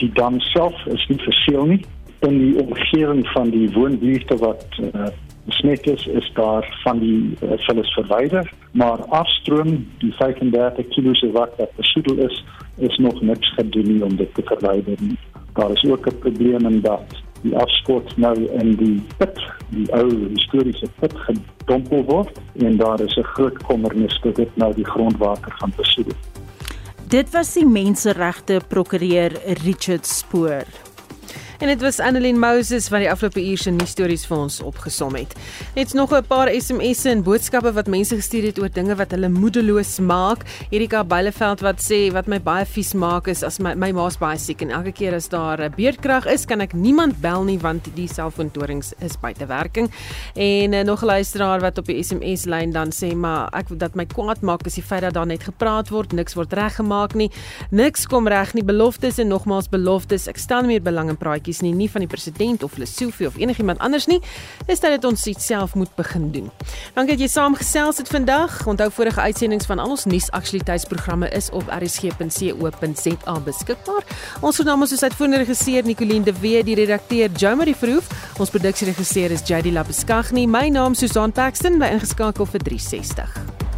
Die dam self is nie verseël nie in die omgewing van die woonbuurte wat uh, besmet is, is daar van die uh, vullis verwyder, maar afstroom die 35 kg se wat wat besoedel is, is nog niks gedoen nie om dit te verwyder nie. Daar is ook 'n probleem in dat die afskot nou in die put, die ou historiese put gedompel word en daar is 'n groot kommernis dat dit nou die grondwater gaan besoedel. Dit was die menseregte prokureur Richard Spoor. En dit was Annelien Moses wat die afgelope uur se nuusstories vir ons opgesom het. Net nog 'n paar SMS'e en boodskappe wat mense gestuur het oor dinge wat hulle moedeloos maak. Erika Beileveld wat sê wat my baie vies maak is as my my ma's baie siek en elke keer as daar 'n beerdkrag is, kan ek niemand bel nie want die selfoontorings is buite werking. En uh, nog 'n luisteraar wat op die SMS lyn dan sê maar ek dat my kwaad maak is die feit dat daar net gepraat word, niks word reggemaak nie. Niks kom reg nie, beloftes en nogmaals beloftes. Ek nie meer belang in praatjies praatjies nie, nie van die president of Lesofie of enigiemand anders nie. Dis dat dit ons self moet begin doen. Dankie dat jy saamgesels het vandag. Onthou vorige uitsendings van al ons nuusaktualiteitsprogramme is op rsg.co.za beskikbaar. Ons vernaam is uitvoerende regisseur Nicoline de Wee, die redakteur Jomari Verhoef. Ons produksieregisseur is JD Labeskagni. My naam is Susan Paxton by ingeskakel vir 360.